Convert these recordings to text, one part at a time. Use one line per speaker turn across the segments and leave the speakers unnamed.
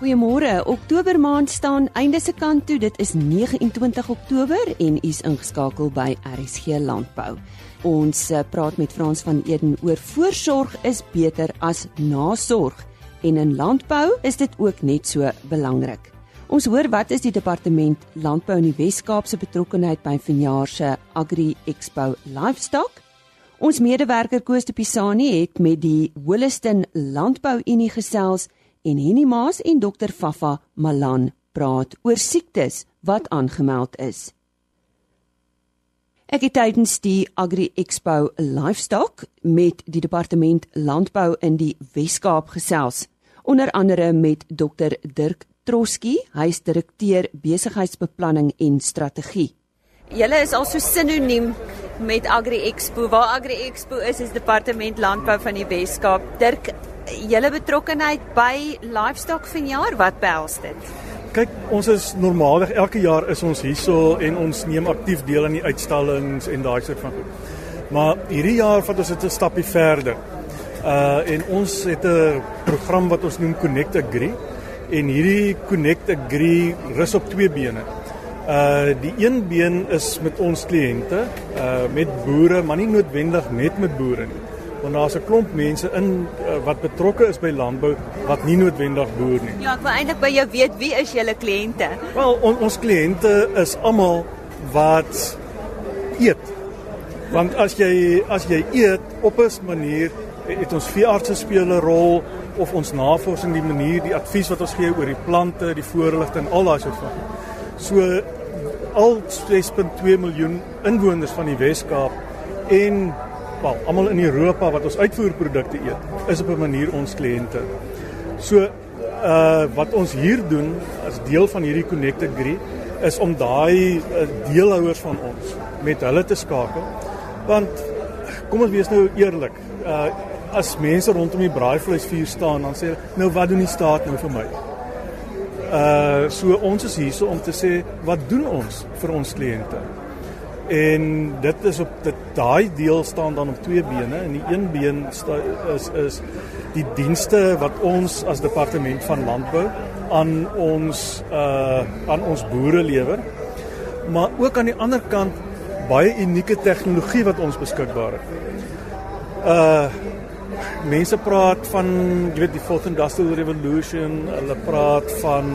Goeiemôre. Oktober maand staan einde se kant toe. Dit is 29 Oktober en u is ingeskakel by RSG Landbou. Ons eh, praat met Frans van Eden oor voorsorg is beter as nasorg en in landbou is dit ook net so belangrik. Ons hoor wat is die departement landbou in die Wes-Kaap se betrokkeheid by vanjaar se Agri Expo Livestock? Ons medewerker Koos de Pisani het met die Holliston Landbou Unie gesels en Henny Maas en dokter Fafa Malan praat oor siektes wat aangemeld is. Ek het tydens die Agri Expo Livestock met die departement landbou in die Wes-Kaap gesels, onder andere met dokter Dirk Troski, hy is direkteur besigheidsbeplanning en strategie. Julle is al so sinoniem met Agri Expo. Waar Agri Expo is, is departement landbou van die Wes-Kaap. Dirk, julle betrokkeheid by livestock vanjaar, wat behels dit?
Kyk, ons is normaalweg elke jaar is ons hierso en ons neem aktief deel aan die uitstallings en daai soort van goed. Maar hierdie jaar vat ons dit 'n stapie verder. Uh en ons het 'n program wat ons noem Connect Agri en hierdie Connect Agri rus op twee bene. Uh die een been is met ons kliënte, uh met boere, maar nie noodwendig net met boere nie want daar's 'n klomp mense in uh, wat betrokke is by landbou wat nie noodwendig boer nie.
Ja, ek wil eintlik by jou weet wie is julle kliënte?
Wel, on, ons kliënte is almal wat eet. Want as jy as jy eet op 'n manier het ons veeartse speel 'n rol of ons navorsing die manier die advies wat ons gee oor die plante, die voorligting, al daai soort van. So al 6.2 miljoen inwoners van die Wes-Kaap en wel almal in Europa wat ons uitvoerprodukte eet, is op 'n manier ons kliënte. So uh wat ons hier doen as deel van hierdie Connected Agree is om daai uh, deelhouers van ons met hulle te skakel. Want kom ons wees nou eerlik, uh as mense rondom die braaivleisvuur staan dan sê nou wat doen die staat nou vir my? Uh so ons is hier so om te sê wat doen ons vir ons kliënte? En dit is op dit daai deel staan dan op twee bene en die een been sta, is is die dienste wat ons as departement van landbou aan ons uh aan ons boere lewer. Maar ook aan die ander kant baie unieke tegnologie wat ons beskikbaar het. Uh mense praat van jy weet die fourth industrial revolution, hulle praat van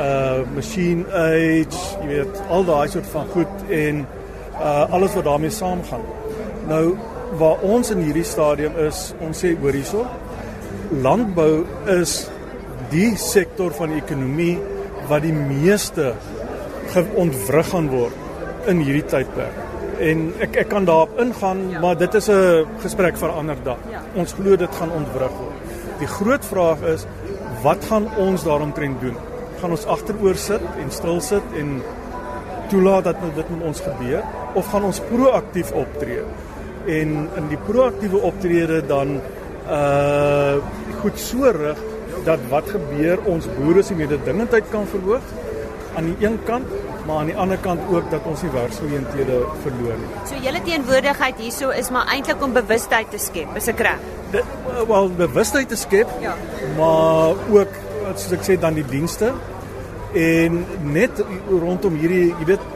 uh machine age, jy weet al daai soort van goed en uh alles wat daarmee saamgaan. Nou waar ons in hierdie stadium is, ons sê hoor hierso, landbou is die sektor van die ekonomie wat die meeste ontwrig gaan word in hierdie tydperk. En ek ek kan daarop ingaan, ja. maar dit is 'n gesprek vir 'n ander dag. Ja. Ons glo dit gaan ontwrig word. Die groot vraag is wat gaan ons daaromtrent doen? Gaan ons agteroor sit en stil sit en toelaat dat dit met ons gebeur of gaan ons proaktief optree? En in die proaktiewe optrede dan uh goed so rig dat wat gebeur ons boere se mededingendheid kan verhoog aan die een kant maar aan die ander kant ook dat ons nie werksgeleenthede verloor nie.
So julle teenwoordigheid hierso is maar eintlik om bewustheid te skep, is ek reg?
Wel bewustheid te skep. Ja. Maar ook soos ek sê dan die dienste en net rondom hierdie jy weet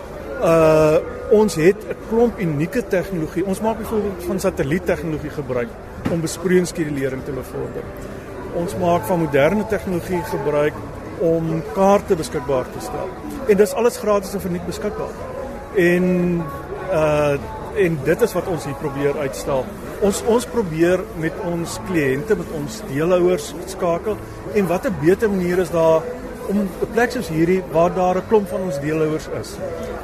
uh ons het 'n klomp unieke tegnologie. Ons maak byvoorbeeld van satelliettegnologie gebruik om besproeiingskedulering te bevorder. Ons maak van moderne tegnologie gebruik om kaarte beskikbaar te stel. En dis alles gratis en verniet beskikbaar. En uh en dit is wat ons hier probeer uitstel. Ons ons probeer met ons kliënte, met ons deelhouers skakel en wat 'n beter manier is daar om 'n plek soos hierdie waar daar 'n klomp van ons deelhouers is.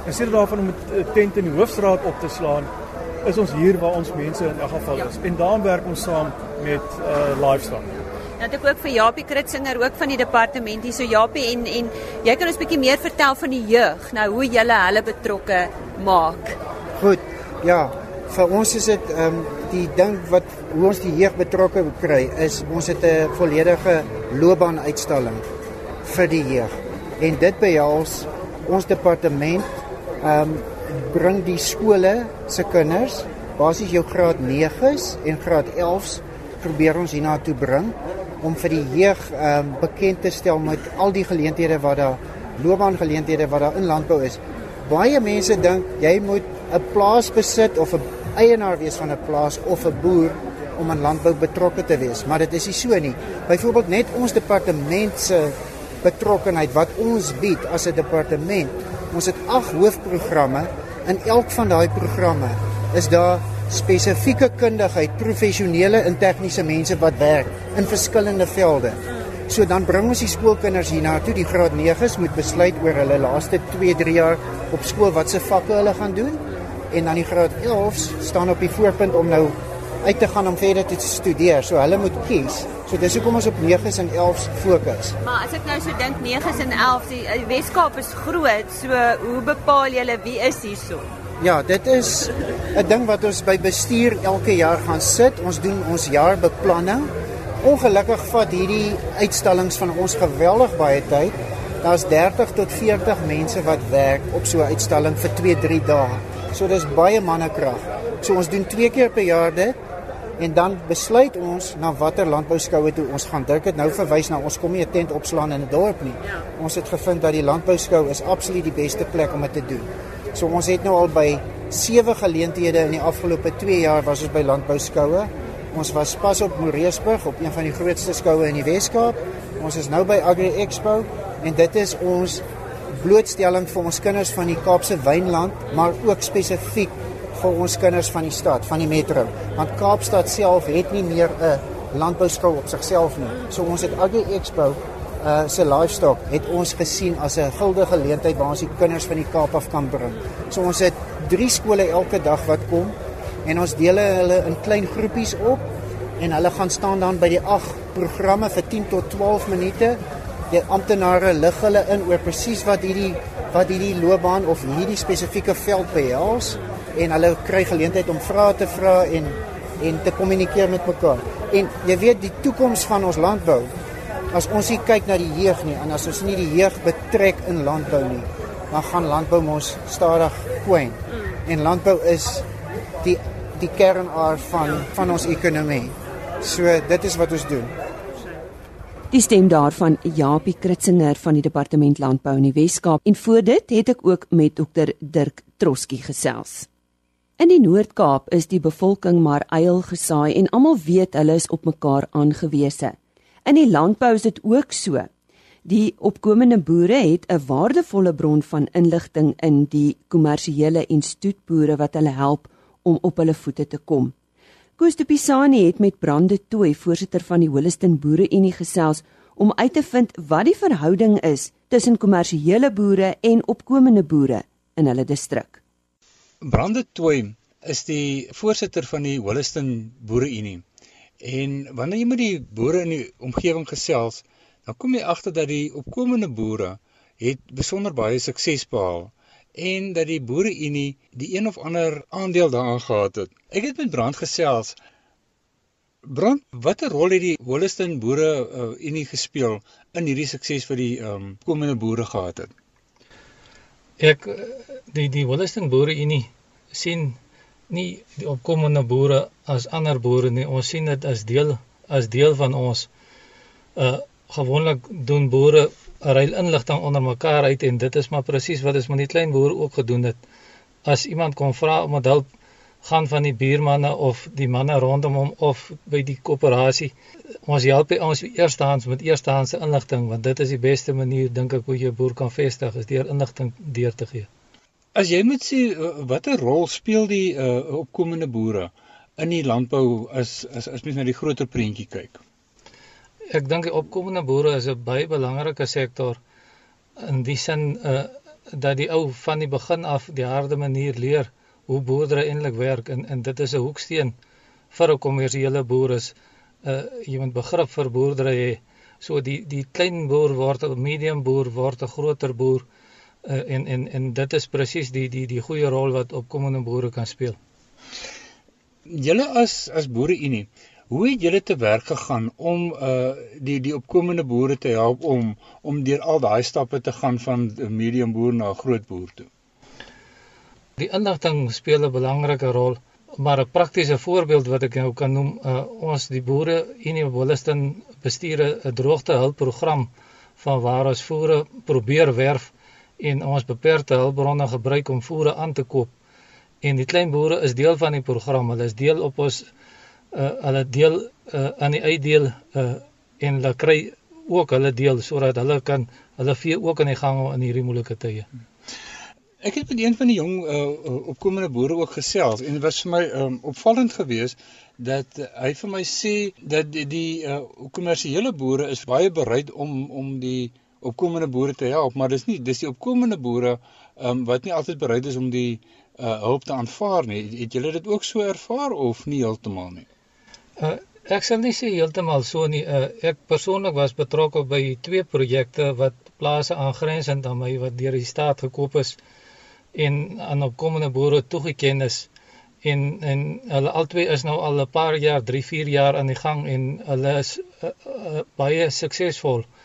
En sien daarvan om 'n tent in die hoofstraat op te slaan, is ons hier waar ons mense in elk geval is. Ja. En daarom werk ons saam met uh livestock.
Nou ek ook vir Japie Kritzinger ook van die departement hier so Japie en en jy kan ons bietjie meer vertel van die jeug. Nou hoe julle hulle betrokke maak.
Goed. Ja, vir ons is dit ehm um, die ding wat hoe ons die jeug betrokke kry is ons het 'n volledige loopbaanuitstalling vir die jeug. En dit behels ons departement ehm um, bring die skole se kinders, basies jou graad 9s en graad 11s probeer ons hiernatoe bring om vir die jeug ehm um, bekend te stel met al die geleenthede wat daar loopbaangeleenthede wat daar in landbou is. Baie mense dink jy moet 'n plaas besit of 'n eienaar wees van 'n plaas of 'n boer om aan landbou betrokke te wees, maar dit is nie so nie. Byvoorbeeld net ons departement se betrokkenheid wat ons bied as 'n departement. Ons het 8 hoofprogramme. In elk van daai programme is daar spesifieke kundigheid, professionele en tegniese mense wat werk in verskillende velde. So dan bring ons die skoolkinders hier na toe, die graad 9s moet besluit oor hulle laaste 2-3 jaar op skool wat se vakke hulle gaan doen en dan die graad 11s staan op die voorpunt om nou uit te gaan om verder te studeer. So hulle moet kies. So dis hoekom ons op 9s en 11s fokus.
Maar as ek nou so dink 9s en 11s, die, die Weskaap is groot. So hoe bepaal julle wie is hierso?
Ja, dit is 'n ding wat ons by bestuur elke jaar gaan sit. Ons doen ons jaarbeplanning. Ongelukkig vat hierdie uitstallings van ons geweldig baie tyd. Daar's 30 tot 40 mense wat werk op so 'n uitstalling vir 2-3 dae. So dis baie mannekrag. So ons doen twee keer per jaar dit en dan besluit ons na watter landbouskoue toe ons gaan. Dirk het nou verwys na ons kom nie 'n tent opslaan in 'n dorp nie. Ja. Ons het gevind dat die landbouskou is absoluut die beste plek om dit te doen. So ons het nou al by sewe geleenthede in die afgelope 2 jaar was ons by landbouskoue. Ons was pas op Moreesburg op een van die grootste skoue in die Wes-Kaap. Ons is nou by Agri Expo en dit is ons blootstelling vir ons kinders van die Kaapse wynland, maar ook spesifiek vir ons kinders van die stad, van die metro. Want Kaapstad self het nie meer 'n landbouskou op sigself nie. So ons het Agri Expo uh se livestock het ons gesien as 'n guldige geleentheid waar ons die kinders van die Kaap af kan bring. So ons het 3 skole elke dag wat kom en ons deel hulle in klein groepies op en hulle gaan staan dan by die 8 programme vir 10 tot 12 minute. Die amptenare lig hulle in oor presies wat hierdie wat hierdie loopbaan of hierdie spesifieke veld behels en hulle kry geleentheid om vrae te vra en en te kommunikeer met mekaar. En jy weet die toekoms van ons landbou as ons hier kyk na die jeug nie en as ons nie die jeug betrek in landbou nie, dan gaan landbou mos stadig kwyn. En landbou is die die kernaar van van ons ekonomie. So dit is wat ons doen.
Die stem daarvan Japie Kritzinger van die Departement Landbou in die Wes-Kaap en voor dit het ek ook met dokter Dirk Troski gesels. In die Noord-Kaap is die bevolking maar eil gesaai en almal weet hulle is op mekaar aangewese. In die landbou is dit ook so. Die opkomende boere het 'n waardevolle bron van inligting in die kommersiële en stoetboere wat hulle help om op hulle voete te kom. Koos de Pisani het met Brande Tooi, voorsitter van die Holliston Boere Unie gesels om uit te vind wat die verhouding is tussen kommersiële boere en opkomende boere in hulle distrik.
Brande Tooi is die voorsitter van die Holliston Boere Unie. En wanneer jy met die boere in die omgewing gesels, dan kom jy agter dat die opkomende boere het besonder baie sukses behaal en dat die boere unie die een of ander aandeel daaraan gehad het. Ek het met Brand gesels. Brand, watter rol het die Holliston boere uh, unie gespeel in hierdie sukses vir die ehm um, komende boere gehad het?
Ek die die Holliston boere unie sien nie die opkomende boere as ander boere nie. Ons sien dit as deel as deel van ons uh gewoonlik doen boere ruil inligting onder mekaar uit en dit is maar presies wat ons met die klein boere ook gedoen het. As iemand kom vra om hulp gaan van die buurmanne of die manne rondom hom of by die koöperasie ons help ons eerstehands met eerstehandse inligting want dit is die beste manier dink ek hoe jy boer kan vestig is deur inligting deur te gee.
As jy moet sê watter rol speel die uh, opkomende boere in die landbou as as as mens na die groter prentjie kyk?
Ek dink die opkomende boere is 'n baie belangrike sektor in die sin uh dat die ou van die begin af die harde manier leer hoe boerdery eintlik werk en en dit is 'n hoeksteen vir 'n kommersiële boer is uh jy moet begrip vir boerdery hê. So die die klein boer word 'n medium boer word 'n groter boer uh, en en en dit is presies die die die goeie rol wat opkomende boere kan speel.
Julle as as boere unie, hoe het julle te werk gegaan om uh die die opkomende boere te help om om deur al daai stappe te gaan van 'n medium boer na 'n groot boer toe?
Die inligting speel 'n belangrike rol. maar 'n praktiese voorbeeld wat ek nou kan noem, uh, ons die boere Unie Wolliston bestuur 'n droogtehulpprogram van waar ons voere probeer werf en ons beperkte hulpbronne gebruik om voere aan te koop. En die klein boere is deel van die program. Hulle is deel op ons uh, hulle deel uh, aan die uitdeel uh, en hulle kry ook hulle deel sodat hulle kan hulle vee ook aan die gang in hierdie moeilike tye.
Ek het met een van die jong uh, opkomende boere ook gesels en dit was vir my um, opvallend geweest dat hy vir my sê dat die, die uh, kommersiële boere is baie bereid om om die opkomende boere te help, maar dis nie dis die opkomende boere um, wat nie altyd bereid is om die uh, hulp te aanvaar nie. Het julle dit ook so ervaar of nie heeltemal nie?
Uh, ek sal nie sê heeltemal so nie. Uh, ek persoonlik was betrokke by twee projekte wat plase aangrensend aan my wat deur die staat gekoop is en aan opkomende boere toegeken is. En en hulle albei is nou al 'n paar jaar, 3, 4 jaar aan die gang en hulle is uh, uh, baie suksesvol. Uh,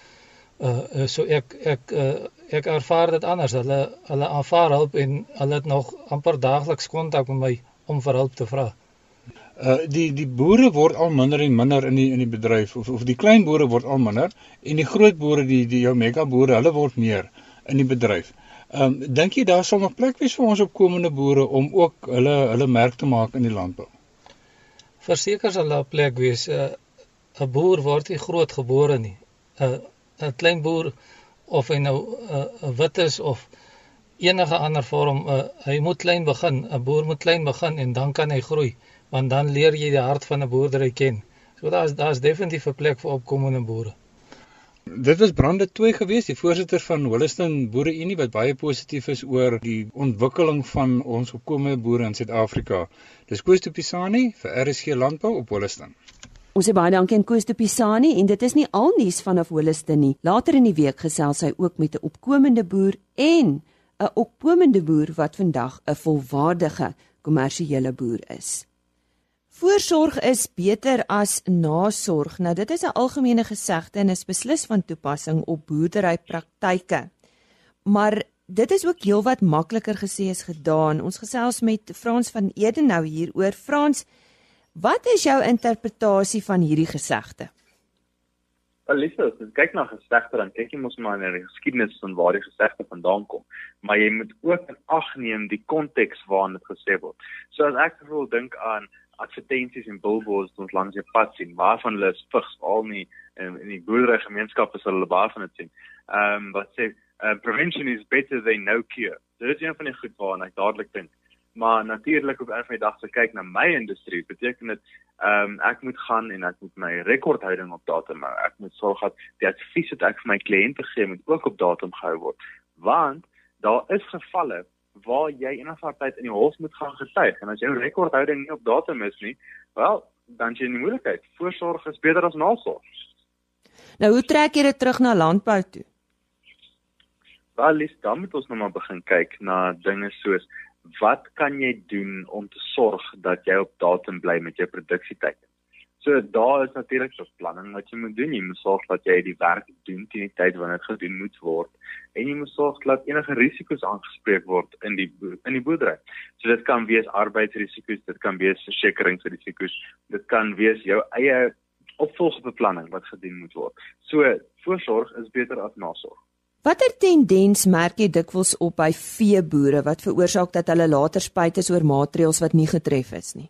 uh so ek ek uh, ek ervaar dit anders. Hulle hulle aanvaar hulp en hulle het nog amper daagliks kontak met my om vir hulp te vra.
Uh die die boere word al minder en minder in die in die bedryf of of die klein boere word al minder en die groot boere die die jou mega boere hulle word meer in die bedryf. Ehm um, dink jy daar sal nog plek wees vir ons opkomende boere om ook hulle hulle merk te maak in die landbou?
Verseker sal daar plek wees. 'n uh, 'n boer word nie groot gebore nie. 'n uh, 'n klein boer of hy nou 'n uh, wit is of enige ander vorm, uh, hy moet klein begin. 'n Boer moet klein begin en dan kan hy groei want dan leer jy die hart van 'n boerdery ken. So daar's daar's definitief 'n plek vir opkomende boere.
Dit was Brande 2 gewees, die voorsitter van Holliston Boere Unie wat baie positief is oor die ontwikkeling van ons opkomende boere in Suid-Afrika. Dis Koos de Pisani vir RSG Landbou op Holliston.
Ons sê baie dankie aan Koos de Pisani en dit is nie al nuus vanaf Holliston nie. Later in die week gesels hy ook met 'n opkomende boer en 'n opkomende boer wat vandag 'n volwaardige kommersiële boer is. Voorsorg is beter as nasorg. Nou dit is 'n algemene gesegde en is beslis van toepassing op boerderypraktyke. Maar dit is ook heelwat makliker gesê as gedaan. Ons gesels met Frans van Eden nou hieroor. Frans, wat is jou interpretasie van hierdie gesegde?
Alisa, as jy kyk na gesegde dan kyk jy mos maar na die geskiedenis van waar die gesegde vandaan kom, maar jy moet ook in ag neem die konteks waarin dit gesê word. So as ek wil dink aan advertensies en billboards wat ons langs die pad sien waarvan hulle is vigs al nie in in die boerdery gemeenskappe sal hulle baie van dit sien. Ehm um, wat sê uh, prevention is better than no cure. Dit is een van die goed waarna ek dadelik dink. Maar natuurlik op 'n van die dag se kyk na my industrie beteken dit ehm um, ek moet gaan en ek moet my rekordhouding op datum hou. Ek moet sorg dat die advies wat ek vir my kliënte gee moet ook op datum gehou word. Want daar is gevalle waar jy eendag tyd in die hof moet gaan getuig en as jou rekordhouding nie op datum is nie, wel, dan jy in die moeilikheid. Voorsorg is beter as nasorg.
Nou hoe trek jy dit terug na landbou toe?
Wel, lis dan moet ons nou maar begin kyk na dinge soos wat kan jy doen om te sorg dat jy op datum bly met jou produksietyd? So daar is natuurlik beplanning wat jy moet doen. Jy moet sorg dat jy die werk doen teen die tyd wanneer dit gedoen moet word en jy moet sorg dat enige risiko's aangespreek word in die in die boerdery. So dit kan wees arbeidsrisiko's, dit kan wees versekeringsrisiko's, dit kan wees jou eie opvolgbeplanning wat gedoen moet word. So voorsorg is beter as nasorg.
Watter tendens merk jy dikwels op by veeboere wat veroorsaak dat hulle later spyt is oor maatreëls wat nie getref is nie?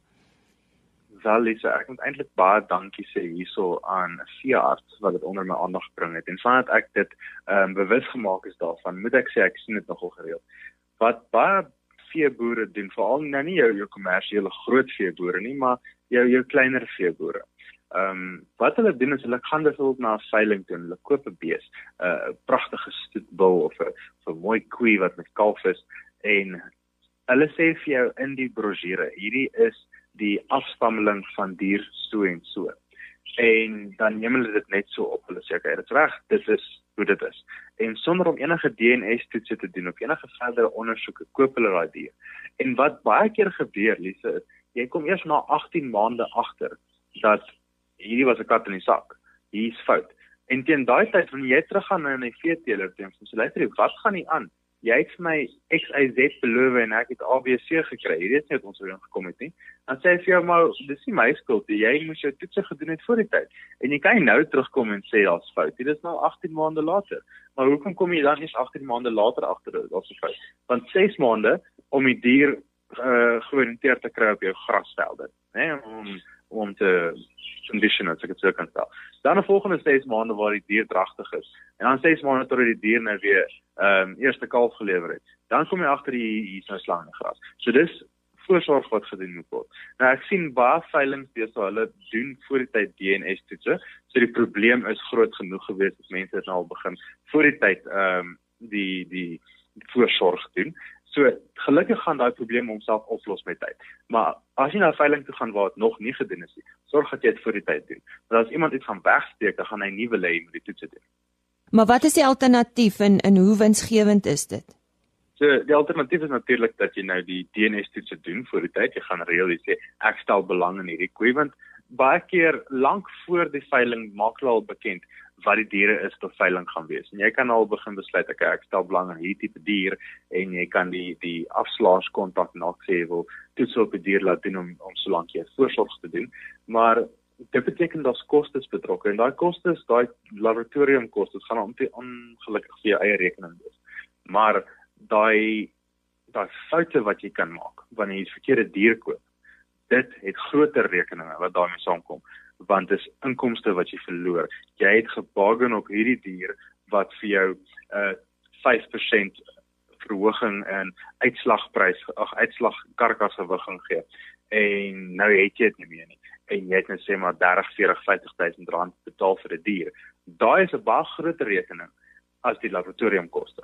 wel Lisa, ek moet eintlik baie dankie sê hierso aan 'n veearts wat dit onder my aandag gebring het. En vandat ek dit ehm um, bewus gemaak is daarvan, moet ek sê ek sien dit nogal gereeld. Wat baie veeboere doen, veral nou nie jou jou kommersiële groot veeboere nie, maar jou jou kleiner veeboere. Ehm um, wat hulle doen is hulle gaan byvoorbeeld na 'n veiling toe, hulle koop 'n bees, 'n uh, pragtige stoetbul of 'n 'n mooi koei wat met kalf is en hulle sê vir jou in die brosjure, hierdie is die afstammeling van dier so en so. En dan neem hulle dit net so op. Hulle sê okay, dit is reg, dit is hoe dit is. En sonder om enige DNA-toetse te doen of enige verdere ondersoeke, koop hulle daai dier. En wat baie keer gebeur, Lise, is jy kom eers na 18 maande agter dat hierdie was 'n kat in die sak. Hier's fout. En teen daai tyd wanneer jy teruggaan na 'n veeteeler teen, sê luister, wat gaan nie aan? jy het vir my XYZ beloof en ek het ABC gekry. Jy weet nie wat ons oor gekom het nie. Dan sê hy vir jou maar dis nie my skuld nie. Jy moes jou toetse gedoen het voor die tyd. En jy kan nou terugkom en sê daar's fout. Dit is nou 18 maande later. Maar hoekom kom jy dan nie 18 maande later agter dat daar's 'n fout? Want 6 maande om die dier uh georiënteer te kry op jou grasvelde, né? Nee, om om te condition as ek dit sou kan stel. Dan 'n volgende 6 maande waar die dier dragtig is. En dan 6 maande tot die dier nou weer ehm um, eerste kalf gelewer het. Dan kom jy agter die hier's nou slang en gras. So dis voorsorg wat gedoen moet word. Nou ek sien baie veiling beeste hulle doen voor die tyd DNS toetse. So die probleem is groot genoeg geweest dat mense nou al begin voor die tyd ehm um, die die voorsorg doen. So gelukkig gaan daai probleem homself oplos met tyd. Maar as jy na veiling toe gaan waar dit nog nie gedoen is nie, sorg dat jy dit voor die tyd doen. Want as iemand iets gaan wegsteek, dan gaan hy nie wil hê jy moet die toets doen.
Maar wat is die alternatief en in hoe winsgewend is dit?
So die alternatief is natuurlik dat jy nou die DNS toets doen voor die tyd. Jy gaan reël jy sê ek stel belang in hierdie koe want baie keer lank voor die veiling maak hulle al bekend wat die diere is tot veiling gaan wees. En jy kan al begin besluit ek ek stel belang in hierdie tipe dier en jy kan die die afslaers kontak na sê wil toets op die dier laat doen om om solank jy voorsorg te doen. Maar dit beteken daar's kostes betrokke en daai kostes, daai laboratorium kostes gaan om te ongelukkig vir jou eie rekening wees. Maar daai daai foute wat jy kan maak wanneer jy 'n verkeerde dier koop, dit het groter rekeninge wat daarmee saamkom want dis inkomste wat jy verloor. Jy het gebargain op hierdie dier wat vir jou 'n uh, 5% verhoging in uitslagprys ag uitslag karkasgewiging gee. En nou het jy dit nie meer nie. En jy het net sê maar 30, 40, 50000 rand betaal vir 'n die dier. Daai is 'n baie groter rekening as die laboratoriumkoste.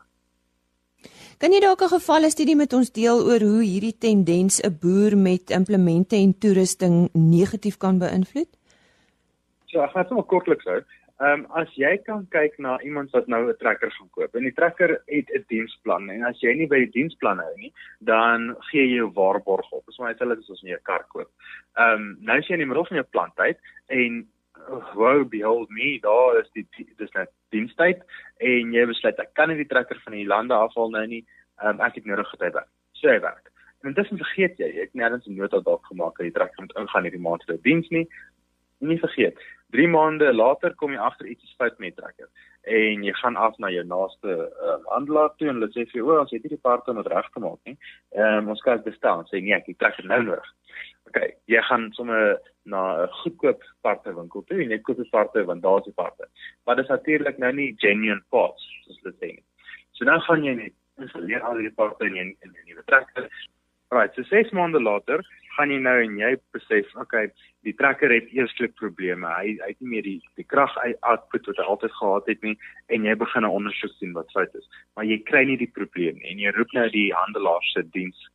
Kan jy dalk 'n gevalle studie met ons deel oor hoe hierdie tendens 'n boer met implemente en toerusting negatief kan beïnvloed?
So ek gaan sommer kortliks hou. Ehm um, as jy kan kyk na iemand wat nou 'n trekker gaan koop en die trekker het 'n diensplan en as jy nie by die diensplan hou nie, dan gee jy jou waarborg op. Dis maar net as jy 'n kar koop. Ehm um, nou as jy in die middel van jou plantyd en oh, wow behold me, daar is die dis net dienstyd en jy besluit ek kan nie die trekker van die lande afhaal nou nie. Um, ek het nodig dat hy werk. So hy werk. En is vergeet jy, ek nêrens 'n nota dalk gemaak dat die trekker moet ingaan hierdie maand vir diens nie. Nie vergeet. 3 maande later kom jy agter iets is fout met trekker en jy gaan af na jou naaste uh, handelaar toe en hulle sê vir jou, "O, ons het hierdie parte nog reg gemaak nie." Ehm um, ons kan dit bestaan, sê nee, ek het trekker nou nodig. OK, jy gaan sommer na 'n goedkoop parte winkel toe en jy koop die parte want daar's die parte. Maar dit is natuurlik nou nie genuine parts soos hulle sê nie. So nou gaan jy net installeer al die parte in in 'n nuwe trekker. Right, so 6 maande later gaan jy nou en jy besef, okay, die trekker het eerslik probleme. Hy hy het nie meer die die krag output wat hy altyd gehad het nie en jy begin 'n ondersoek doen wat fout is. Maar jy kry nie die probleem nie en jy roep nou die handelaar se diens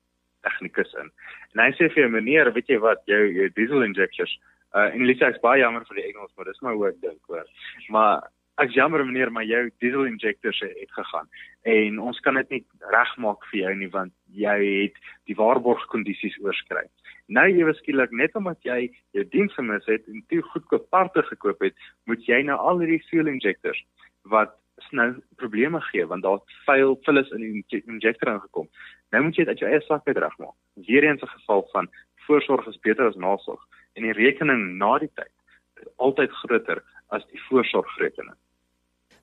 tegnikus in. En hy sê vir jou meneer, weet jy wat, jou jou diesel injectors uh en Lisa is baie jammer vir die Engels, maar dis my hoe ek dink hoor. Maar ek jammer meneer, maar jou diesel injectors het gegaan en ons kan dit nie regmaak vir jou nie want jy het die waarborgkondisies oorskry. Nou ewe skielik net omdat jy jou diens gemis het en toe goedkoop parte gekoop het, moet jy nou al hierdie fuel injectors wat nou probleme gee want daar vuil vullis in die injector ingekom. Nou moet jy dit uit jou eie sak uit regmaak. Weer eens 'n geval van voorsorg is beter as nasorg en die rekening na die tyd altyd groter as die voorsorgrekening.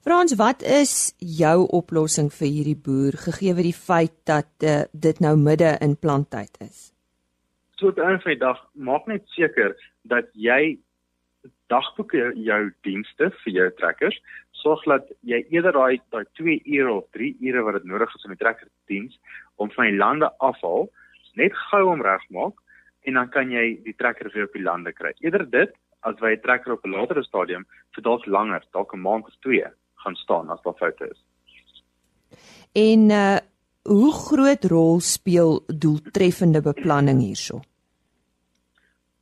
Frans, wat is jou oplossing vir hierdie boer gegee die feit dat uh, dit nou midde in planttyd is?
So op 'n van die dag maak net seker dat jy dagboeke jou dienste vir jou trekkers sorg dat jy eerder daai daai 2 ure of 3 ure wat dit nodig is om die trekker te diens om van die lande afhaal net gou om regmaak en dan kan jy die trekker weer op die lande kry. Eerder dit as jy 'n trekker op 'n latere stadium vir dalk langer, dalk 'n maand of 2 gaan staan as daar foute is.
En uh hoe groot rol speel doeltreffende beplanning hierso?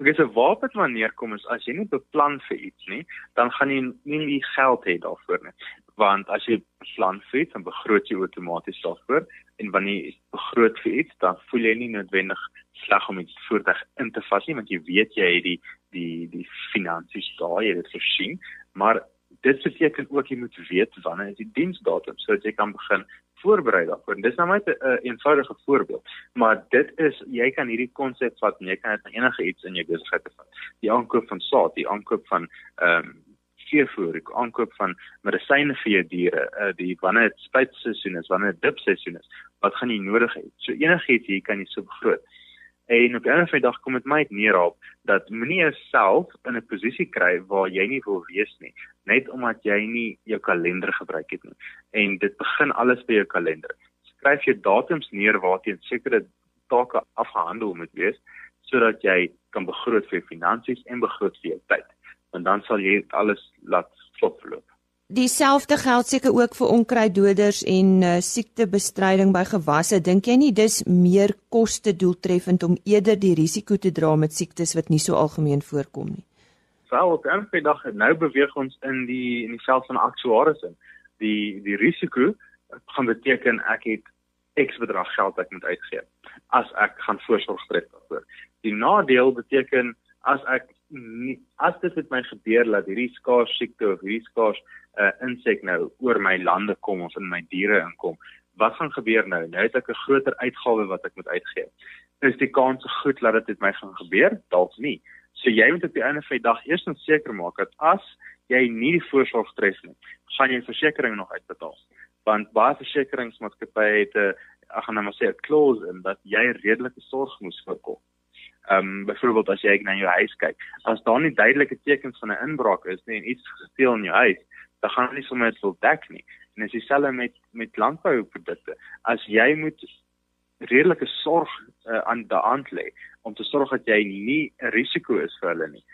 Ek sê waar dit wanneer kom is as jy nie beplan vir iets nie, dan gaan jy nie die geld hê daarvoor nie. Want as jy beplan vir iets, dan begroot jy outomaties daarvoor en wanneer jy begroot vir iets, dan voel jy nie noodwendig sleg om iets voertuig in te vas nie want jy weet jy het die die die finansies daar, jy het dit voorsien, maar dit beteken ook jy moet weet wanneer is die diensdatum sodat jy kan begin voorberei daarvoor. En dis nou net 'n eenvoudige voorbeeld, maar dit is jy kan hierdie konsep vat en jy kan dit na enige iets in jou besigheid vat. Die aankoop van saad, die aankoop van ehm um, veevoer, die aankoop van medisyne vir jou diere, uh, die wanneer dit spuitseisoen is, wanneer dit dipseisoen is, wat gaan jy nodig hê? So enigiets hier kan jy so begroot. En op 'n ander dag kom dit my neer op dat moenie jouself in 'n posisie kry waar jy nie wil wees nie, net omdat jy nie jou kalender gebruik het nie. En dit begin alles by jou kalender. Skryf jou datums neer waarteen sekere take afgehandel moet wees sodat jy kan begroot vir jou finansies en begroot vir jou tyd. Want dan sal jy alles laat kloploop.
Dieselfde geld seker ook vir onkruiddoders en uh, siektebestryding by gewasse. Dink jy nie dis meer koste doeltreffend om eerder die risiko te dra met siektes wat nie so algemeen voorkom nie?
Wel, op 'n dag nou beweeg ons in die in die veld van aktuaries in. Die die risiko gaan beteken ek het X bedrag geld ek moet uitgee as ek gaan voorsorg tref daarvoor. Die nadeel beteken as ek as dit met my gebeur dat hierdie skaars siekte of hierdie skaars uh, insek nou oor my lande kom of in my diere inkom, wat gaan gebeur nou? Nou het ek 'n groter uitgawe wat ek moet uitgee. Is die kans goed dat dit met my gaan gebeur? Dalk nie. So jy moet op die einde van die dag eers seker maak dat as jy nie die voorsorg tref nie, gaan jy versekerings nog uitbetaal. Want baie versekeringsmaatskappye het 'n ek gaan nou maar sê 'n clause in dat jy redelike sorg moet voorkom. Ehm um, byvoorbeeld as jy na jou huis kyk, as daar nie duidelike tekens van 'n inbraak is nie en iets gesteel in jou huis, dan gaan hulle nie sommer dit wil dek nie. En dis dieselfde met met landbouprodukte. As jy moet redelike sorg uh, aan hand lê om te sorg dat jy nie 'n risiko is vir hulle nie,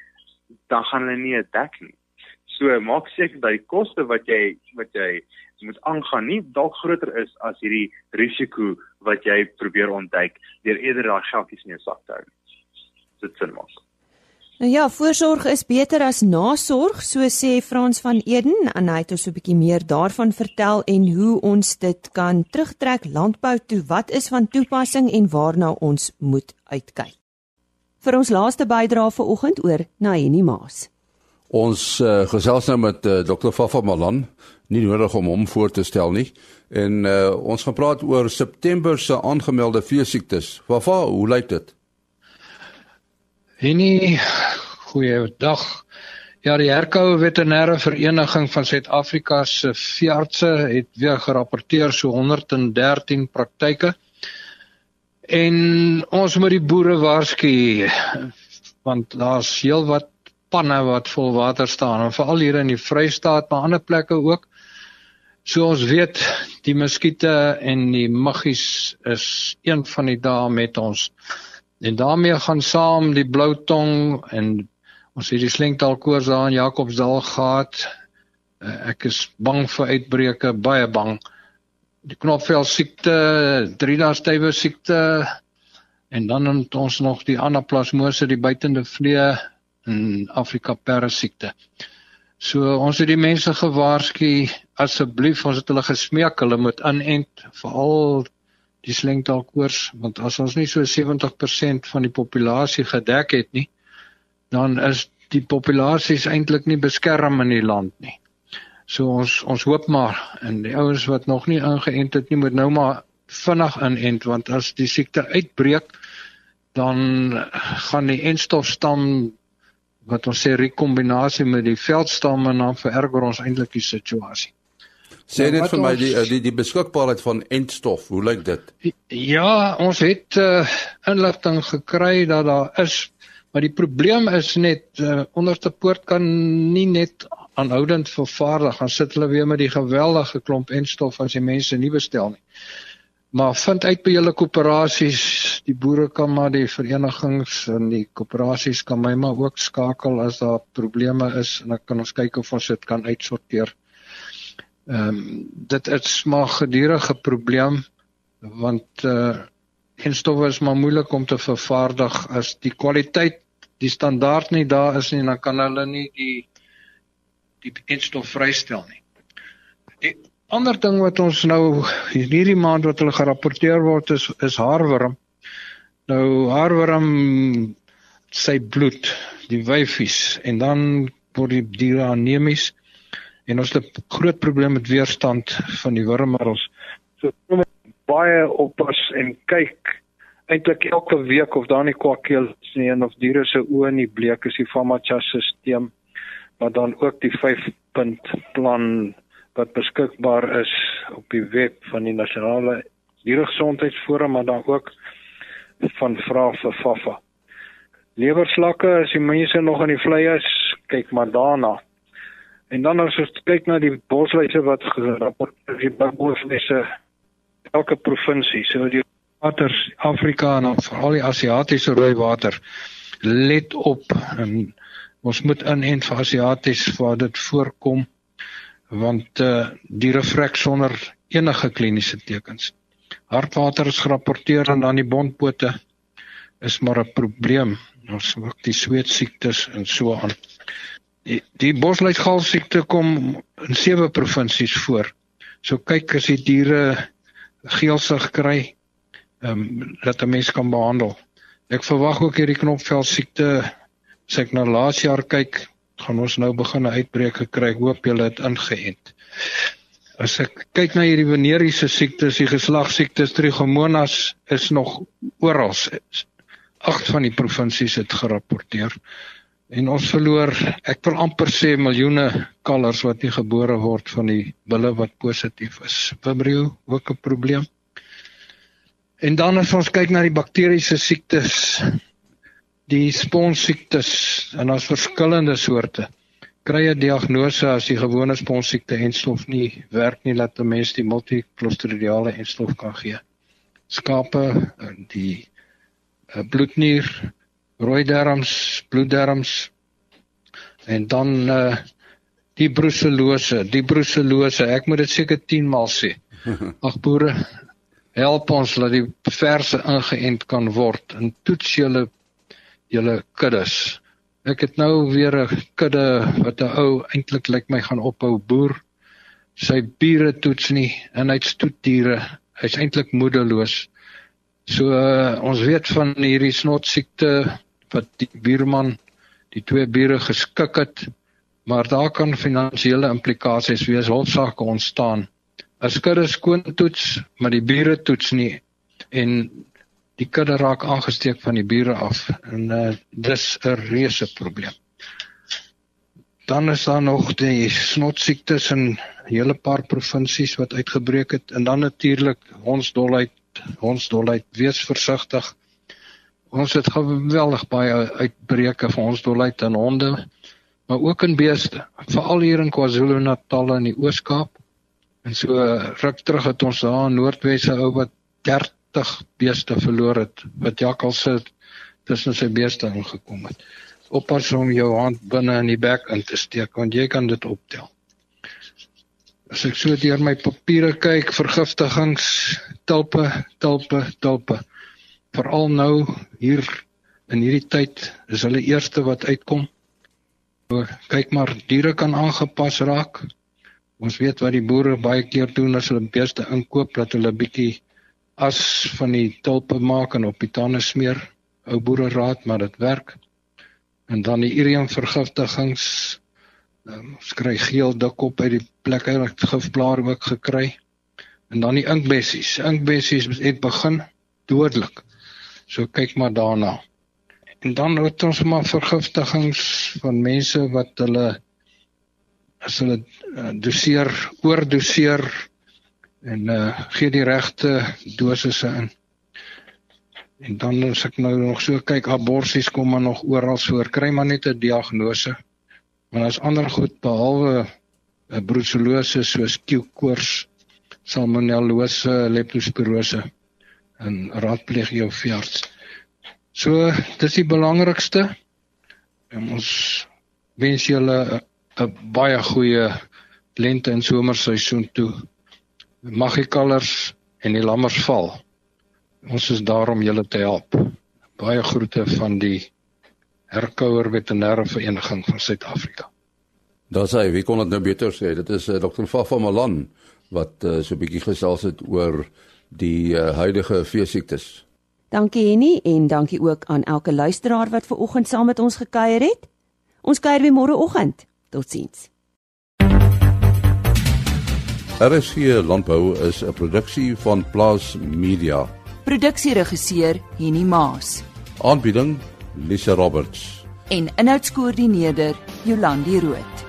dan gaan hulle nie dek nie. So maak seker dat die koste wat jy wat jy moet aangaan nie dalk groter is as hierdie risiko wat jy probeer ontduik deur eerder daai geldjies in jou sak te hou. Dit sin maak.
Nou ja, voorsorg is beter as nasorg, so sê Frans van Eden en hy het ons 'n bietjie meer daarvan vertel en hoe ons dit kan terugtrek landbou toe. Wat is van toepassing en waarna ons moet uitkyk? Vir ons laaste bydrae vanoggend oor Naheni Maas.
Ons uh, gesels nou met uh, Dr. Fafa Malan, nie nodig om hom voor te stel nie. En uh, ons gaan praat oor September se aangemelde veesiektes. Fafa, hoe lyk dit?
Henny, goeiedag. Ja, die Herkoue Veterinêre Vereniging van Suid-Afrika se veeartse het weer gerapporteer so 113 praktyke. En ons moet die boere waarsku want daar's heelwat panne wat vol water staan en veral hier in die Vrystaat maar ander plekke ook. So ons weet die muskiete en die muggies is een van die dae met ons. En daarmee gaan saam die blou tong en ons het die slengtaal koors daar in Jakobsdal gehad. Eh, ek is bang vir uitbreuke, baie bang. Die knopvel siekte, drie dae stywe siekte en dan het ons nog die anaplasmose, die buitende vlee en Afrika perde siekte. So ons het die mense gewaarsku asseblief ons het hulle gesmeek hulle moet inent veral die slengtaalkoors want as ons nie so 70% van die populasie gedek het nie dan is die populasies eintlik nie beskerm in die land nie. So ons ons hoop maar en die ouens wat nog nie ingeënt het nie moet nou maar vinnig inent want as die siekte uitbreek dan gaan die enstofstam wat ons sê rekombinasie met die veldstam en dan vererger ons eintlik die situasie.
Sê net vir my die eh, die die beskikbaarheid van entstof, hoe lyk dit?
Ja, ons het uh, inligting gekry dat daar is, maar die probleem is net uh, onderste poort kan nie net aanhoudend vervaardig, dan sit hulle weer met die geweldige klomp entstof as die mense nie bestel nie. Maar vind uit by julle koöperasies, die boere kan maar die verenigings en die koöperasies kan my maar ook skakel as daar probleme is en dan kan ons kyk of ons dit kan uitsorteer. Ehm um, dit is maar gedurende probleem want uh en stowwe is maar moeilik om te vervaardig as die kwaliteit die standaard nie daar is nie dan kan hulle nie die die enstof vrystel nie. Die ander ding wat ons nou hierdie maand wat hulle gerapporteer word is is haarwurm. Nou haarwurm sy bloed, die wyfies en dan word die diere anemies en ons het 'n groot probleem met weerstand van die wurmmiddels. So moet baie oppas en kyk eintlik elke week of daar nie kwakkel is nie en of diere se oë nie bleek is die FAMACHA-stelsel maar dan ook die 5 punt plan wat beskikbaar is op die web van die nasionale dieregesondheidsforum maar dan ook van vra vir FAFA. Lewerslakke as die mense nog in die vlei is, kyk maar daarna. En dan as ons kyk na die bosluise wat gerapporteer die bosluise elke provinsie, so die waters Afrika en veral die Asiatiese rooi water let op ons moet inent vir Asiaties waar dit voorkom want uh, diere vrek sonder enige kliniese tekens. Hartwater is gerapporteer en dan die bondpote is maar 'n probleem. Ons ook die sweet siektes en so aan. Die, die bosluitgaal siekte kom in sewe provinsies voor. So kyk as die diere geelsig kry, ehm um, dat 'n mens kan behandel. Ek verwag ook hierdie knopvel siekte as ek na laas jaar kyk, gaan ons nou begin 'n uitbreek kry. Ek hoop julle het ingeënt. As ek kyk na hierdie veneriese siektes, die geslagsiektes, trichomonas is nog oral. Agt van die provinsies het gerapporteer. En ons verloor, ek wil amper sê miljoene kalvers wat nie gebore word van die bulle wat positief is. Vibrio ook 'n probleem. En dan as ons kyk na die bakteriese siektes, die sponsiektes en daar's verskillende soorte. Kry 'n diagnose as die gewone sponsiekte enstof nie werk nie dat 'n mens die multiklostridiale enstof kan gee. Skape, die eh, bloednier, rooi darms, bloeddarms en dan uh die bruselose, die bruselose. Ek moet dit seker 10 maal sê. Ag boere, help ons dat die verse ingeënt kan word en toets julle julle kuddes. Ek het nou weer 'n kudde wat 'n ou eintlik lyk my gaan ophou boer. Sy bure toets nie en hy't stoetdiere. Hy's eintlik moedeloos. So uh, ons weet van hierdie snotsiekte wat die buurman die twee bure geskik het, maar daar kan finansiële implikasies wees, hofsaake ontstaan. As kudde skoon toets, maar die bure toets nie en die kudde raak aangesteek van die bure af en uh, dis 'n reuse probleem. Dan is daar nog die snotsiektes in 'n hele paar provinsies wat uitgebreek het en dan natuurlik hondsdolheid, hondsdolheid, wees versigtig. Ons het geweldig baie uitbreke van hondsdolheid in honde, maar ook in beeste, veral hier in KwaZulu-Natal en die Oos-Kaap. En so ruk terug het ons daar in Noordwes ou wat 80 beeste verloor het wat jakkalse tussen sy beeste ingekom het. Oppas om jou hand binne in die bek in te steek want jy kan dit optel. As ek so deur my papiere kyk, vergiftigings, tulpe, tulpe, tulpe. Veral nou hier in hierdie tyd is hulle eerste wat uitkom. So, kyk maar, diere kan aangepas raak. Ons weet wat die boere baie keer doen as hulle beeste inkoop dat hulle bietjie as van die tulpe maak en op die tande smeer. Ou boere raad, maar dit werk. En dan die irium vergiftigings. Um, ons kry geel dik op uit die plekke wat gifblaar ook gekry. En dan die inkbessies. Inkbessies het begin dodelik. So kyk maar daarna. En dan het ons maar vergiftigings van mense wat hulle as hulle uh, doseer, oordoseer en uh gee die regte dosisse in. En dan as ek nou nog so kyk, aborsies kom maar nog oral voor. Kry maar net 'n diagnose. Maar as ander goed behalwe 'n uh, brucellose soos Q-koors, salmonellose, leptospirose en raadpleeg jou veearts. So, dis die belangrikste. En ons wens julle 'n baie goeie lente en somerseisoen toe mag die kalvers en die lammers val. Ons is daar om julle te help. Baie groete van die Herkouer Veterinêre Vereniging van Suid-Afrika.
Daar sê wie kon dit nou beter sê? Dit is uh, eh, Dr. Fafa Malan wat uh, so 'n bietjie gesels het oor die uh, huidige veesiektes.
Dankie Henny en dankie ook aan elke luisteraar wat ver oggend saam met ons gekuier het. Ons kuier weer môre oggend. Totsiens.
RSG Landbou is 'n produksie van Plaas Media.
Produksieregisseur Henny Maas
Aanbieding Lisa Roberts.
en inhoudskoördineerder Jolandi Root.